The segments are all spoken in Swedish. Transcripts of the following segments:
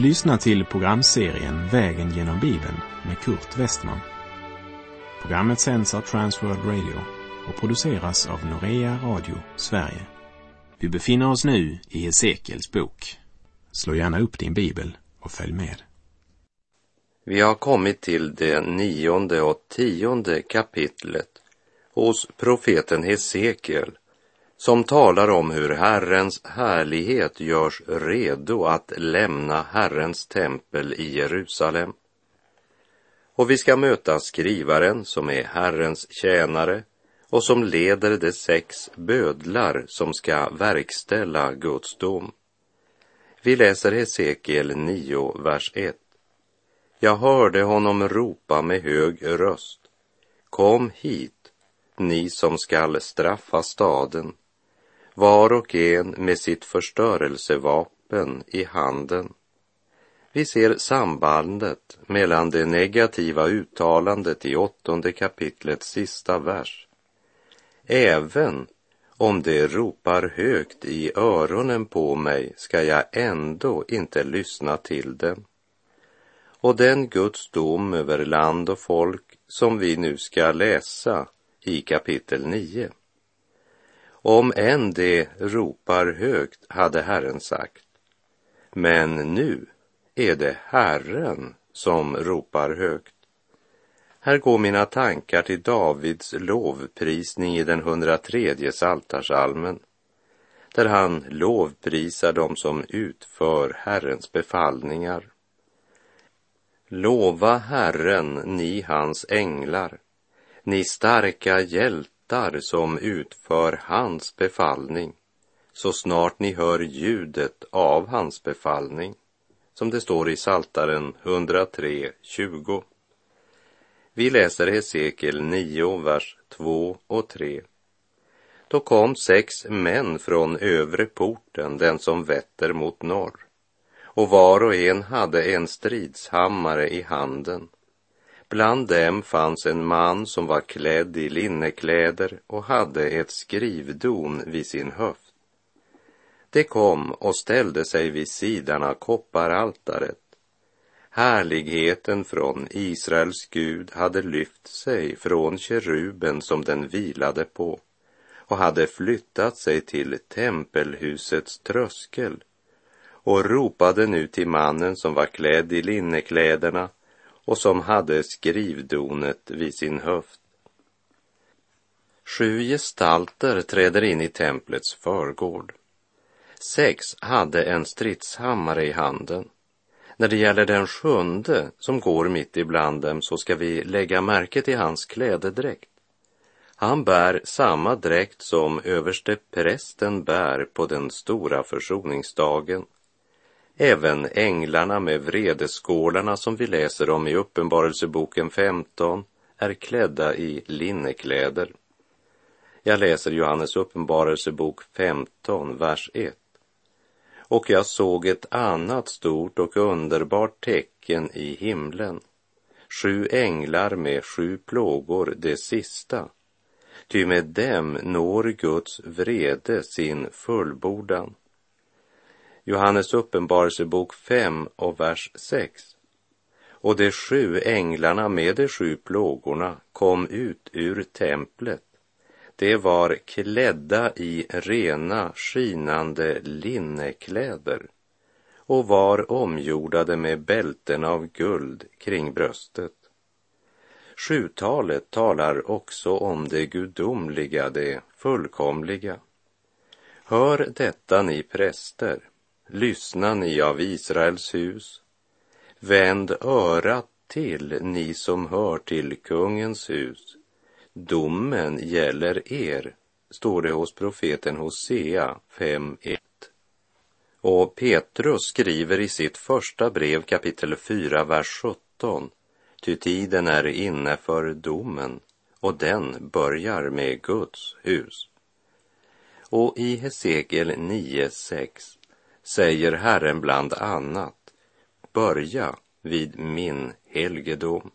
Du lyssnar till programserien Vägen genom Bibeln med Kurt Westman. Programmet sänds av Transworld Radio och produceras av Norea Radio Sverige. Vi befinner oss nu i Hesekiels bok. Slå gärna upp din bibel och följ med. Vi har kommit till det nionde och tionde kapitlet hos profeten Hesekiel som talar om hur Herrens härlighet görs redo att lämna Herrens tempel i Jerusalem. Och vi ska möta skrivaren som är Herrens tjänare och som leder de sex bödlar som ska verkställa Guds dom. Vi läser Hesekiel 9, vers 1. Jag hörde honom ropa med hög röst. Kom hit, ni som skall straffa staden var och en med sitt förstörelsevapen i handen. Vi ser sambandet mellan det negativa uttalandet i åttonde kapitlets sista vers. Även om det ropar högt i öronen på mig ska jag ändå inte lyssna till dem. Och den Guds dom över land och folk som vi nu ska läsa i kapitel 9 om än det ropar högt, hade Herren sagt. Men nu är det Herren som ropar högt. Här går mina tankar till Davids lovprisning i den 103 saltarsalmen där han lovprisar dem som utför Herrens befallningar. Lova Herren, ni hans änglar, ni starka hjältar hjältar som utför hans befallning så snart ni hör ljudet av hans befallning, som det står i Saltaren 103.20. Vi läser Hesekiel 9, vers 2 och 3. Då kom sex män från övre porten, den som vetter mot norr, och var och en hade en stridshammare i handen Bland dem fanns en man som var klädd i linnekläder och hade ett skrivdon vid sin höft. Det kom och ställde sig vid sidan av kopparaltaret. Härligheten från Israels Gud hade lyft sig från keruben som den vilade på och hade flyttat sig till tempelhusets tröskel och ropade nu till mannen som var klädd i linnekläderna och som hade skrivdonet vid sin höft. Sju gestalter träder in i templets förgård. Sex hade en stridshammare i handen. När det gäller den sjunde som går mitt ibland dem så ska vi lägga märke till hans klädedräkt. Han bär samma dräkt som överste prästen bär på den stora försoningsdagen Även änglarna med vredeskålarna som vi läser om i Uppenbarelseboken 15 är klädda i linnekläder. Jag läser Johannes uppenbarelsebok 15, vers 1. Och jag såg ett annat stort och underbart tecken i himlen. Sju änglar med sju plågor, det sista. Ty med dem når Guds vrede sin fullbordan. Johannes uppenbarelsebok 5 och vers 6. Och de sju änglarna med de sju plågorna kom ut ur templet. De var klädda i rena skinande linnekläder och var omgjordade med bälten av guld kring bröstet. Sjutalet talar också om det gudomliga, det fullkomliga. Hör detta, ni präster, Lyssna ni av Israels hus. Vänd örat till, ni som hör till kungens hus. Domen gäller er, står det hos profeten Hosea 5.1. Och Petrus skriver i sitt första brev kapitel 4, vers 17. Ty tiden är inne för domen och den börjar med Guds hus. Och i Hesekiel 9.6 säger Herren bland annat, börja vid min helgedom.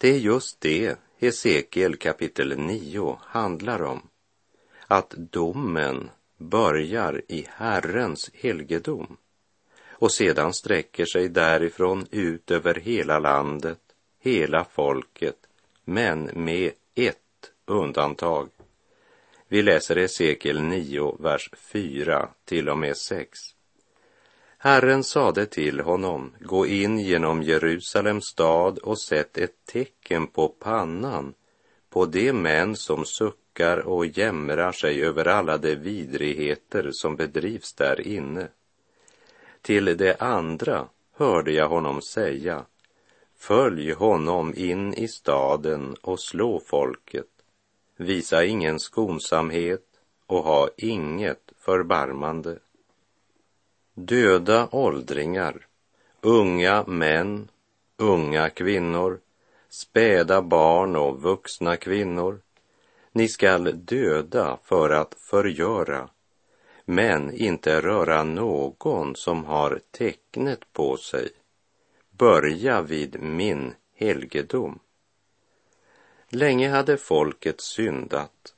Det är just det Hesekiel kapitel 9 handlar om, att domen börjar i Herrens helgedom. och sedan sträcker sig därifrån ut över hela landet, hela folket, men med ett undantag. Vi läser Hesekiel 9, vers 4 till och med 6. Herren sade till honom, gå in genom Jerusalems stad och sätt ett tecken på pannan på de män som suckar och jämrar sig över alla de vidrigheter som bedrivs där inne. Till det andra hörde jag honom säga, följ honom in i staden och slå folket, visa ingen skonsamhet och ha inget förbarmande. Döda åldringar, unga män, unga kvinnor, späda barn och vuxna kvinnor. Ni skall döda för att förgöra, men inte röra någon som har tecknet på sig. Börja vid min helgedom. Länge hade folket syndat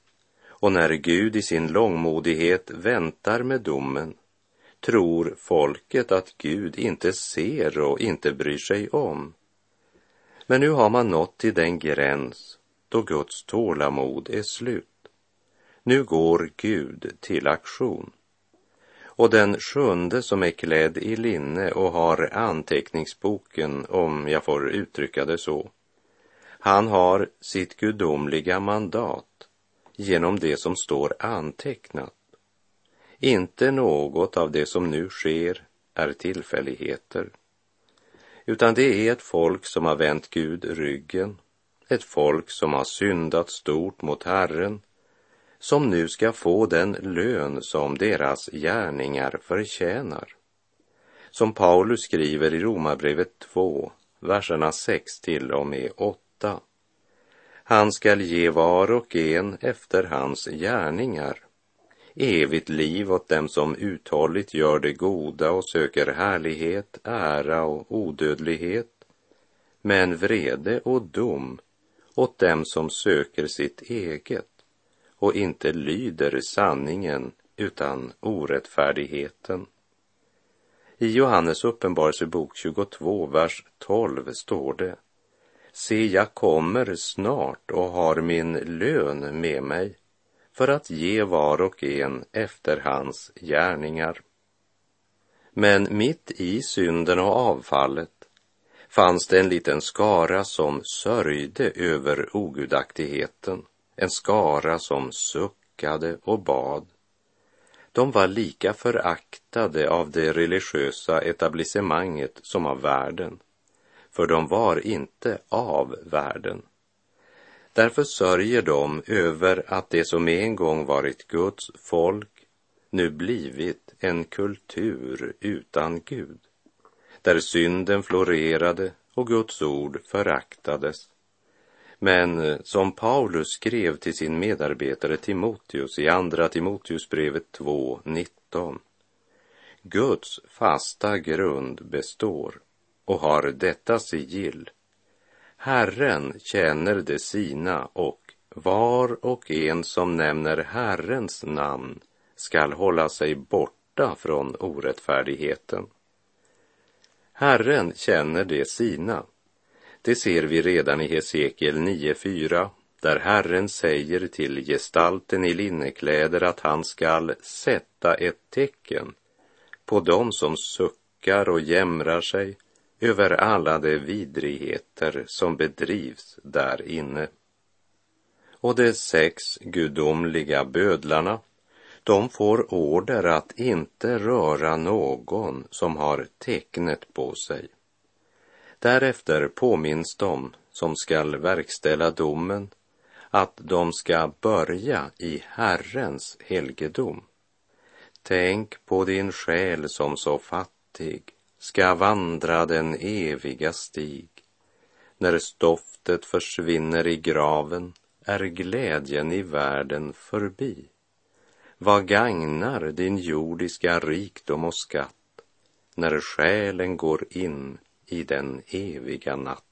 och när Gud i sin långmodighet väntar med domen tror folket att Gud inte ser och inte bryr sig om. Men nu har man nått till den gräns då Guds tålamod är slut. Nu går Gud till aktion. Och den sjunde som är klädd i linne och har anteckningsboken, om jag får uttrycka det så, han har sitt gudomliga mandat genom det som står antecknat. Inte något av det som nu sker är tillfälligheter, utan det är ett folk som har vänt Gud ryggen, ett folk som har syndat stort mot Herren, som nu ska få den lön som deras gärningar förtjänar. Som Paulus skriver i Romarbrevet 2, verserna 6 till och med 8. Han skall ge var och en efter hans gärningar. Evigt liv åt dem som uthålligt gör det goda och söker härlighet, ära och odödlighet, men vrede och dom åt dem som söker sitt eget och inte lyder sanningen utan orättfärdigheten. I Johannes uppenbarelsebok 22, vers 12 står det. Se, jag kommer snart och har min lön med mig för att ge var och en efter hans gärningar. Men mitt i synden och avfallet fanns det en liten skara som sörjde över ogudaktigheten, en skara som suckade och bad. De var lika föraktade av det religiösa etablissemanget som av världen, för de var inte av världen. Därför sörjer de över att det som en gång varit Guds folk nu blivit en kultur utan Gud, där synden florerade och Guds ord föraktades. Men eh, som Paulus skrev till sin medarbetare Timoteus i Andra Timoteusbrevet 2.19. Guds fasta grund består och har detta sigill Herren känner de sina och var och en som nämner Herrens namn skall hålla sig borta från orättfärdigheten. Herren känner de sina. Det ser vi redan i Hesekiel 9.4 där Herren säger till gestalten i linnekläder att han skall sätta ett tecken på dem som suckar och jämrar sig över alla de vidrigheter som bedrivs där inne. Och de sex gudomliga bödlarna, de får order att inte röra någon som har tecknet på sig. Därefter påminns de som skall verkställa domen att de ska börja i Herrens helgedom. Tänk på din själ som så fattig ska vandra den eviga stig. När stoftet försvinner i graven är glädjen i världen förbi. Vad gagnar din jordiska rikdom och skatt när själen går in i den eviga natt?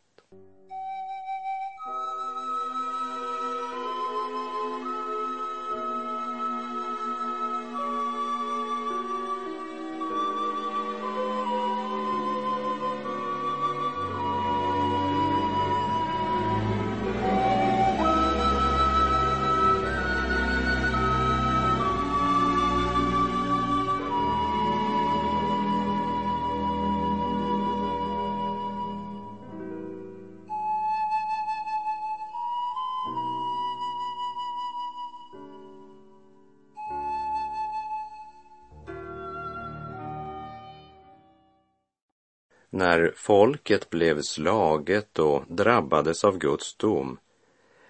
När folket blev slaget och drabbades av Guds dom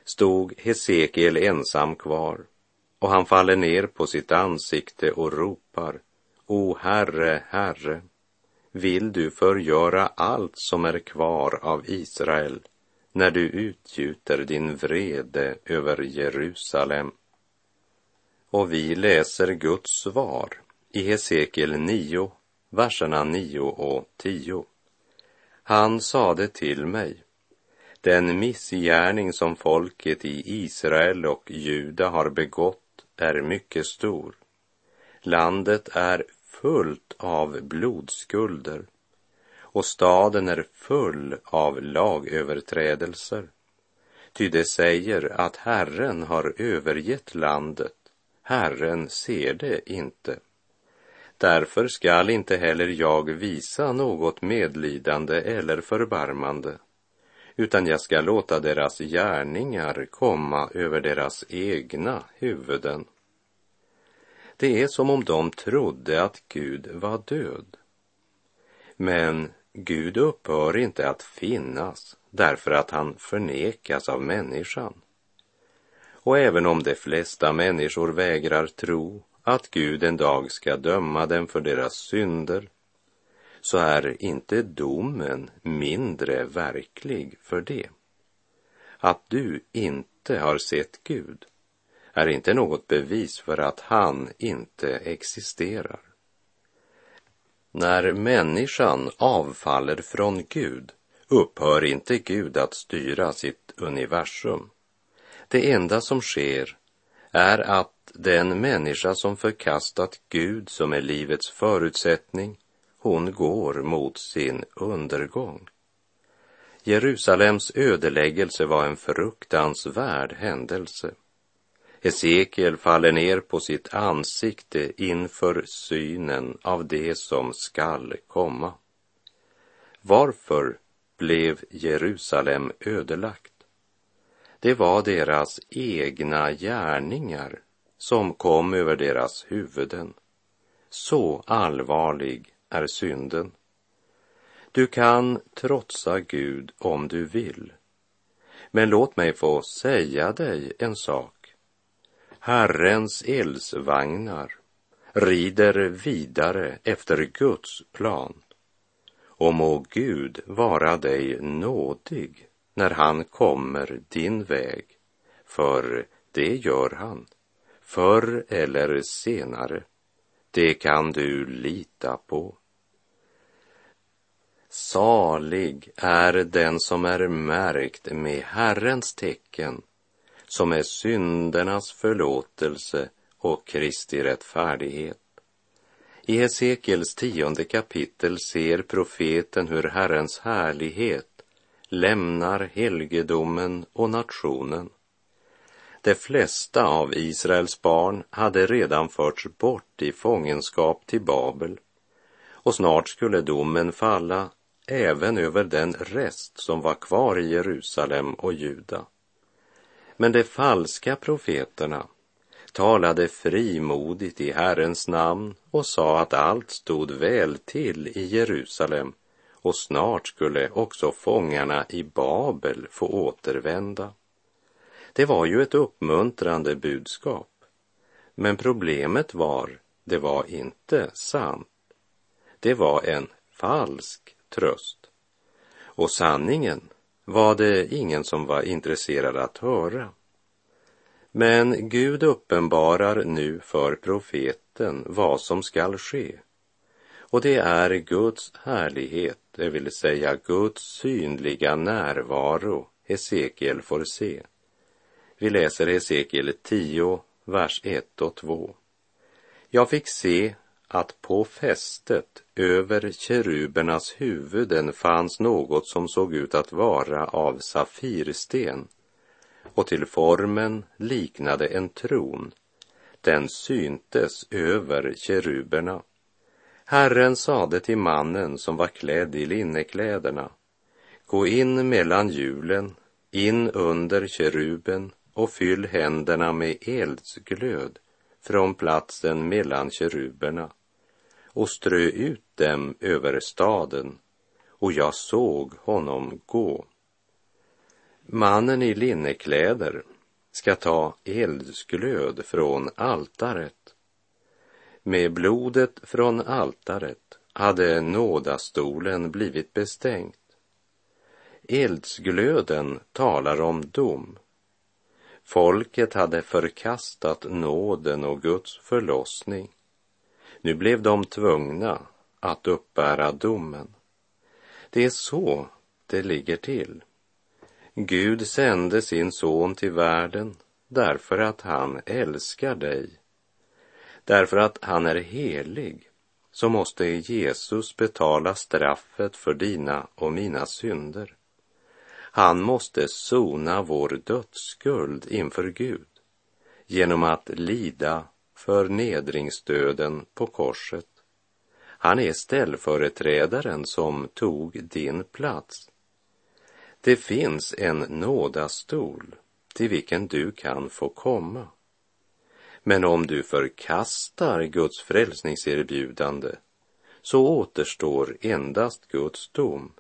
stod Hesekiel ensam kvar och han faller ner på sitt ansikte och ropar O Herre, Herre, vill du förgöra allt som är kvar av Israel när du utgjuter din vrede över Jerusalem? Och vi läser Guds svar i Hesekiel 9, verserna 9 och 10. Han sade till mig, den missgärning som folket i Israel och Juda har begått är mycket stor. Landet är fullt av blodskulder och staden är full av lagöverträdelser. Ty det säger att Herren har övergett landet, Herren ser det inte. Därför skall inte heller jag visa något medlidande eller förbarmande, utan jag ska låta deras gärningar komma över deras egna huvuden. Det är som om de trodde att Gud var död. Men Gud upphör inte att finnas därför att han förnekas av människan. Och även om de flesta människor vägrar tro att Gud en dag ska döma dem för deras synder, så är inte domen mindre verklig för det. Att du inte har sett Gud är inte något bevis för att han inte existerar. När människan avfaller från Gud upphör inte Gud att styra sitt universum. Det enda som sker är att den människa som förkastat Gud som är livets förutsättning, hon går mot sin undergång. Jerusalems ödeläggelse var en fruktansvärd händelse. Hesekiel faller ner på sitt ansikte inför synen av det som skall komma. Varför blev Jerusalem ödelagt? Det var deras egna gärningar som kom över deras huvuden. Så allvarlig är synden. Du kan trotsa Gud om du vill. Men låt mig få säga dig en sak. Herrens eldsvagnar rider vidare efter Guds plan. Och må Gud vara dig nådig när han kommer din väg, för det gör han, förr eller senare. Det kan du lita på. Salig är den som är märkt med Herrens tecken som är syndernas förlåtelse och Kristi rättfärdighet. I Hesekiels tionde kapitel ser profeten hur Herrens härlighet lämnar helgedomen och nationen. De flesta av Israels barn hade redan förts bort i fångenskap till Babel och snart skulle domen falla även över den rest som var kvar i Jerusalem och Juda. Men de falska profeterna talade frimodigt i Herrens namn och sa att allt stod väl till i Jerusalem och snart skulle också fångarna i Babel få återvända. Det var ju ett uppmuntrande budskap. Men problemet var, det var inte sant. Det var en falsk tröst. Och sanningen var det ingen som var intresserad att höra. Men Gud uppenbarar nu för profeten vad som skall ske. Och det är Guds härlighet, det vill säga Guds synliga närvaro Hesekiel får se. Vi läser Hesekiel 10, vers 1 och 2. Jag fick se att på fästet över kerubernas huvuden fanns något som såg ut att vara av safirsten och till formen liknade en tron. Den syntes över keruberna. Herren sade till mannen som var klädd i linnekläderna, gå in mellan hjulen, in under keruben och fyll händerna med eldsglöd från platsen mellan keruberna och strö ut dem över staden och jag såg honom gå. Mannen i linnekläder ska ta eldsglöd från altaret. Med blodet från altaret hade nådastolen blivit bestängt. Eldsglöden talar om dom. Folket hade förkastat nåden och Guds förlossning. Nu blev de tvungna att uppbära domen. Det är så det ligger till. Gud sände sin son till världen därför att han älskar dig. Därför att han är helig så måste Jesus betala straffet för dina och mina synder. Han måste sona vår dödsskuld inför Gud genom att lida förnedringsdöden på korset. Han är ställföreträdaren som tog din plats. Det finns en nådastol till vilken du kan få komma. Men om du förkastar Guds frälsningserbjudande så återstår endast Guds dom.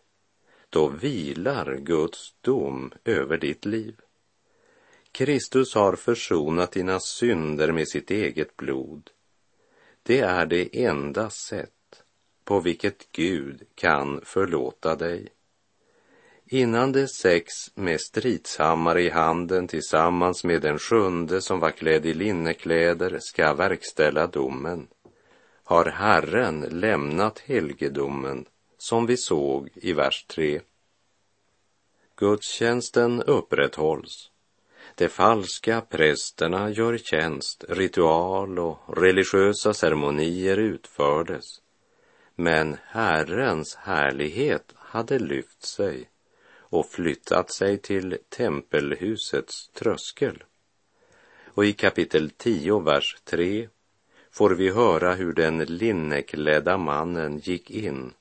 Då vilar Guds dom över ditt liv. Kristus har försonat dina synder med sitt eget blod. Det är det enda sätt på vilket Gud kan förlåta dig. Innan de sex med stridshammare i handen tillsammans med den sjunde som var klädd i linnekläder ska verkställa domen har Herren lämnat helgedomen som vi såg i vers 3. Gudstjänsten upprätthålls. De falska prästerna gör tjänst, ritual och religiösa ceremonier utfördes. Men Herrens härlighet hade lyft sig och flyttat sig till tempelhusets tröskel. Och i kapitel 10, vers 3 får vi höra hur den linneklädda mannen gick in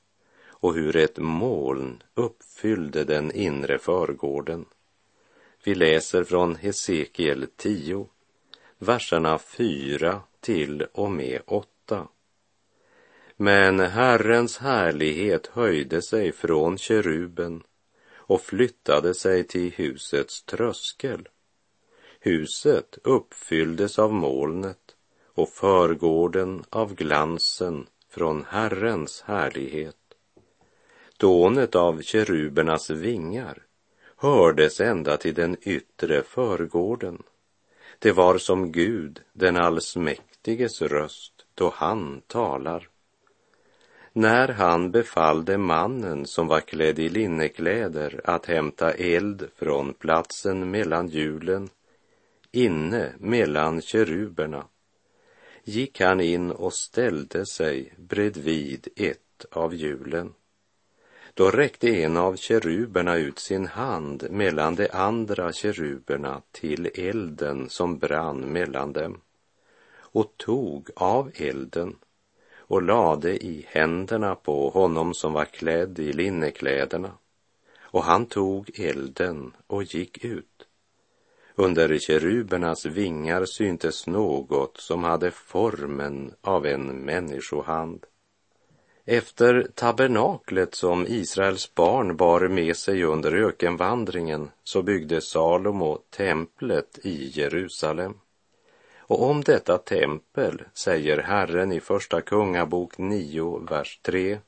och hur ett moln uppfyllde den inre förgården. Vi läser från Hesekiel 10, verserna 4 till och med 8. Men Herrens härlighet höjde sig från keruben och flyttade sig till husets tröskel. Huset uppfylldes av molnet och förgården av glansen från Herrens härlighet. Dånet av kerubernas vingar hördes ända till den yttre förgården. Det var som Gud, den allsmäktiges röst, då han talar när han befallde mannen som var klädd i linnekläder att hämta eld från platsen mellan hjulen inne mellan keruberna gick han in och ställde sig bredvid ett av hjulen. Då räckte en av keruberna ut sin hand mellan de andra keruberna till elden som brann mellan dem och tog av elden och lade i händerna på honom som var klädd i linnekläderna. Och han tog elden och gick ut. Under kerubernas vingar syntes något som hade formen av en människohand. Efter tabernaklet som Israels barn bar med sig under ökenvandringen så byggde Salomo templet i Jerusalem. Och om detta tempel säger Herren i Första Kungabok 9, vers 3.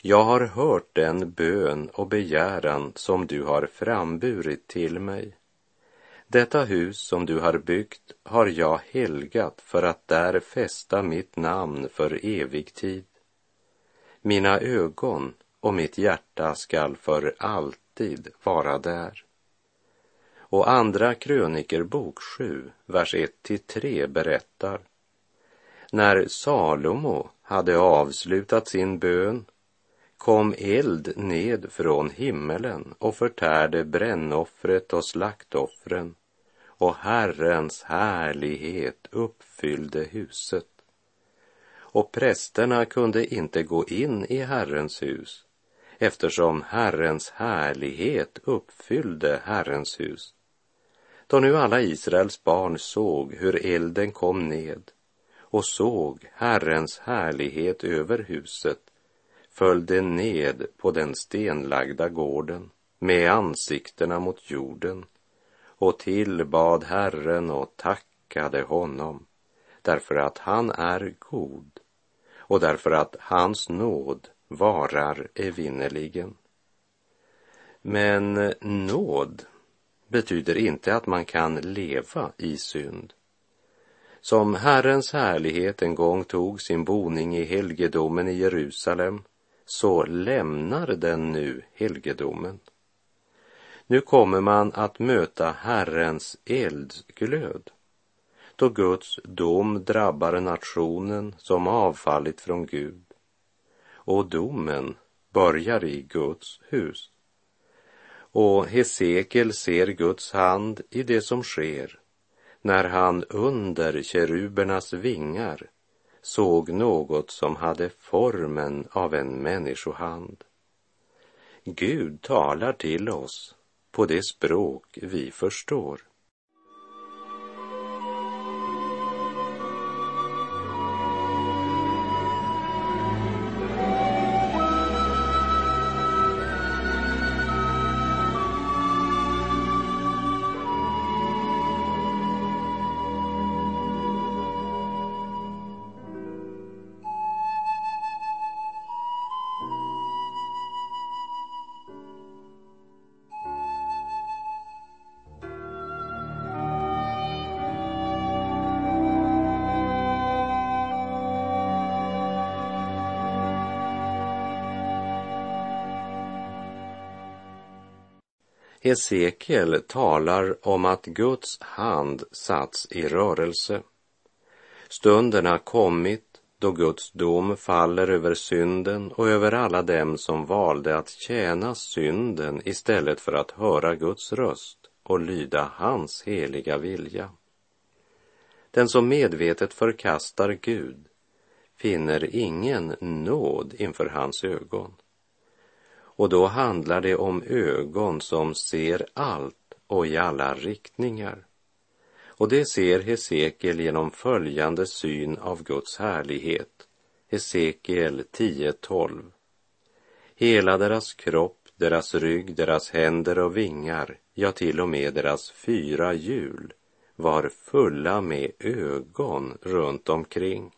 Jag har hört den bön och begäran som du har framburit till mig. Detta hus som du har byggt har jag helgat för att där fästa mitt namn för evig tid. Mina ögon och mitt hjärta skall för alltid vara där. Och Andra kröniker bok 7, vers 1-3 berättar. När Salomo hade avslutat sin bön kom eld ned från himmelen och förtärde brännoffret och slaktoffren och Herrens härlighet uppfyllde huset. Och prästerna kunde inte gå in i Herrens hus eftersom Herrens härlighet uppfyllde Herrens hus. Då nu alla Israels barn såg hur elden kom ned och såg Herrens härlighet över huset följde ned på den stenlagda gården med ansiktena mot jorden och tillbad Herren och tackade honom därför att han är god och därför att hans nåd varar evinnerligen. Men nåd betyder inte att man kan leva i synd. Som Herrens härlighet en gång tog sin boning i helgedomen i Jerusalem så lämnar den nu helgedomen. Nu kommer man att möta Herrens eldsglöd då Guds dom drabbar nationen som avfallit från Gud. Och domen börjar i Guds hus. Och Hesekiel ser Guds hand i det som sker när han under kerubernas vingar såg något som hade formen av en människohand. Gud talar till oss på det språk vi förstår. Hesekiel talar om att Guds hand satts i rörelse. Stunden har kommit då Guds dom faller över synden och över alla dem som valde att tjäna synden istället för att höra Guds röst och lyda hans heliga vilja. Den som medvetet förkastar Gud finner ingen nåd inför hans ögon. Och då handlar det om ögon som ser allt och i alla riktningar. Och det ser Hesekiel genom följande syn av Guds härlighet. Hesekiel 10.12. Hela deras kropp, deras rygg, deras händer och vingar, ja till och med deras fyra hjul var fulla med ögon runt omkring.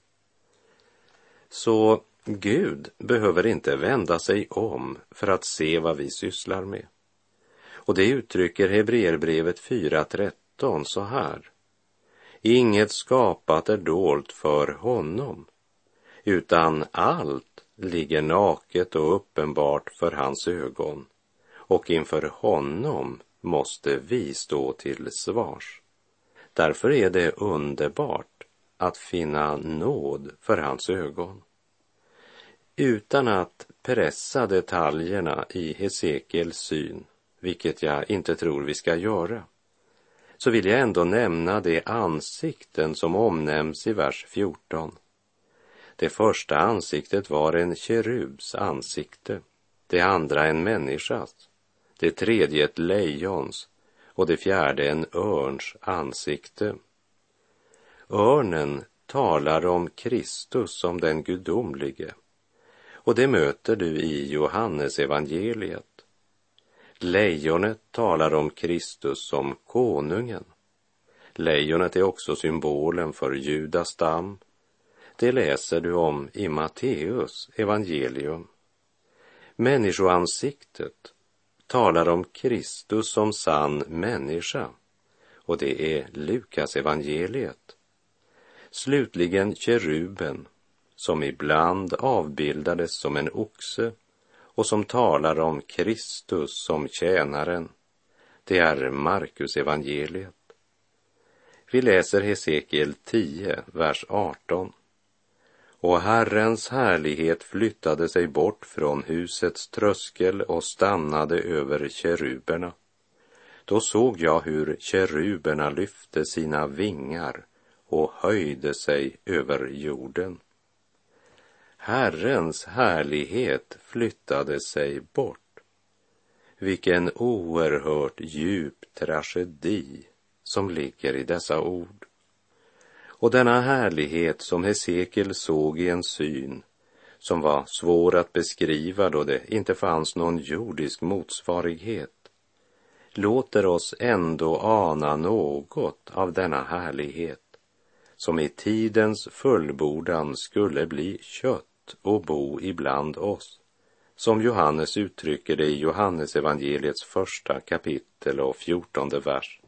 Så Gud behöver inte vända sig om för att se vad vi sysslar med. Och det uttrycker Hebreerbrevet 4.13 så här. Inget skapat är dolt för honom, utan allt ligger naket och uppenbart för hans ögon och inför honom måste vi stå till svars. Därför är det underbart att finna nåd för hans ögon. Utan att pressa detaljerna i Hesekiels syn, vilket jag inte tror vi ska göra, så vill jag ändå nämna de ansikten som omnämns i vers 14. Det första ansiktet var en kerubs ansikte, det andra en människas, det tredje ett lejons och det fjärde en örns ansikte. Örnen talar om Kristus som den gudomlige och det möter du i Johannes evangeliet. Lejonet talar om Kristus som konungen. Lejonet är också symbolen för Judas stam. Det läser du om i Matteus evangelium. Människoansiktet talar om Kristus som sann människa och det är Lukas evangeliet. Slutligen keruben som ibland avbildades som en oxe och som talar om Kristus som tjänaren. Det är Markus evangeliet. Vi läser Hesekiel 10, vers 18. Och Herrens härlighet flyttade sig bort från husets tröskel och stannade över keruberna. Då såg jag hur keruberna lyfte sina vingar och höjde sig över jorden. Herrens härlighet flyttade sig bort. Vilken oerhört djup tragedi som ligger i dessa ord. Och denna härlighet som Hesekiel såg i en syn som var svår att beskriva då det inte fanns någon jordisk motsvarighet, låter oss ändå ana något av denna härlighet som i tidens fullbordan skulle bli kött och bo ibland oss, som Johannes uttrycker det i Johannesevangeliets första kapitel och fjortonde vers.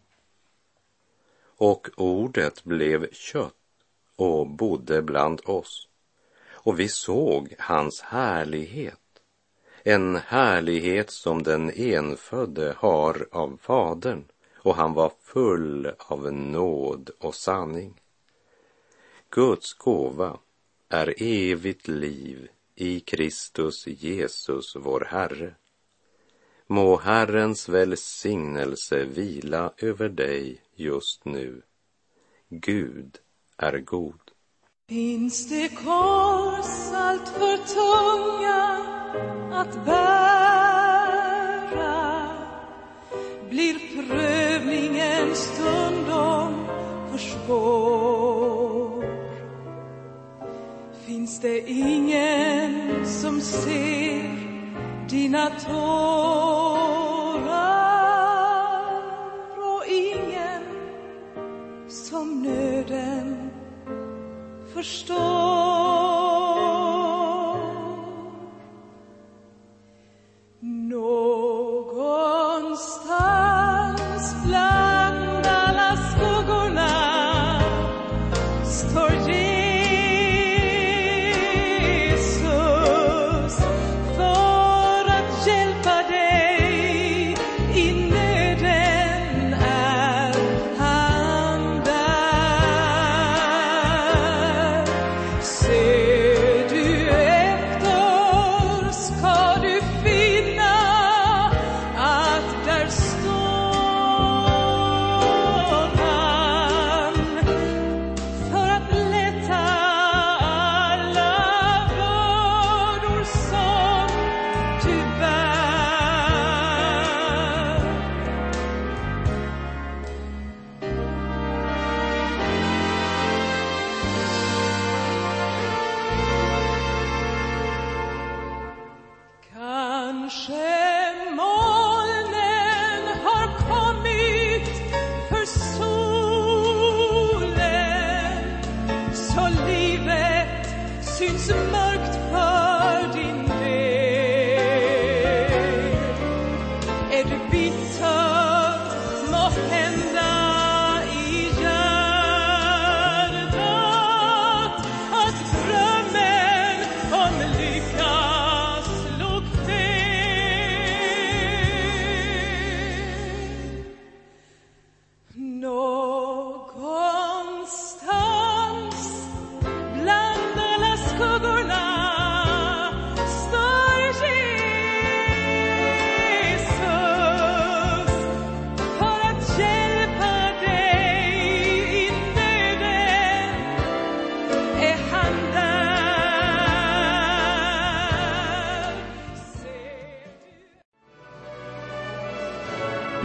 Och ordet blev kött och bodde bland oss, och vi såg hans härlighet, en härlighet som den enfödde har av Fadern, och han var full av nåd och sanning. Guds gåva är evigt liv i Kristus Jesus, vår Herre. Må Herrens välsignelse vila över dig just nu. Gud är god. Finns det kors allt för tunga att bära blir prövningen stundom för svår Finns det ingen som ser dina tårar och ingen som nöden förstår.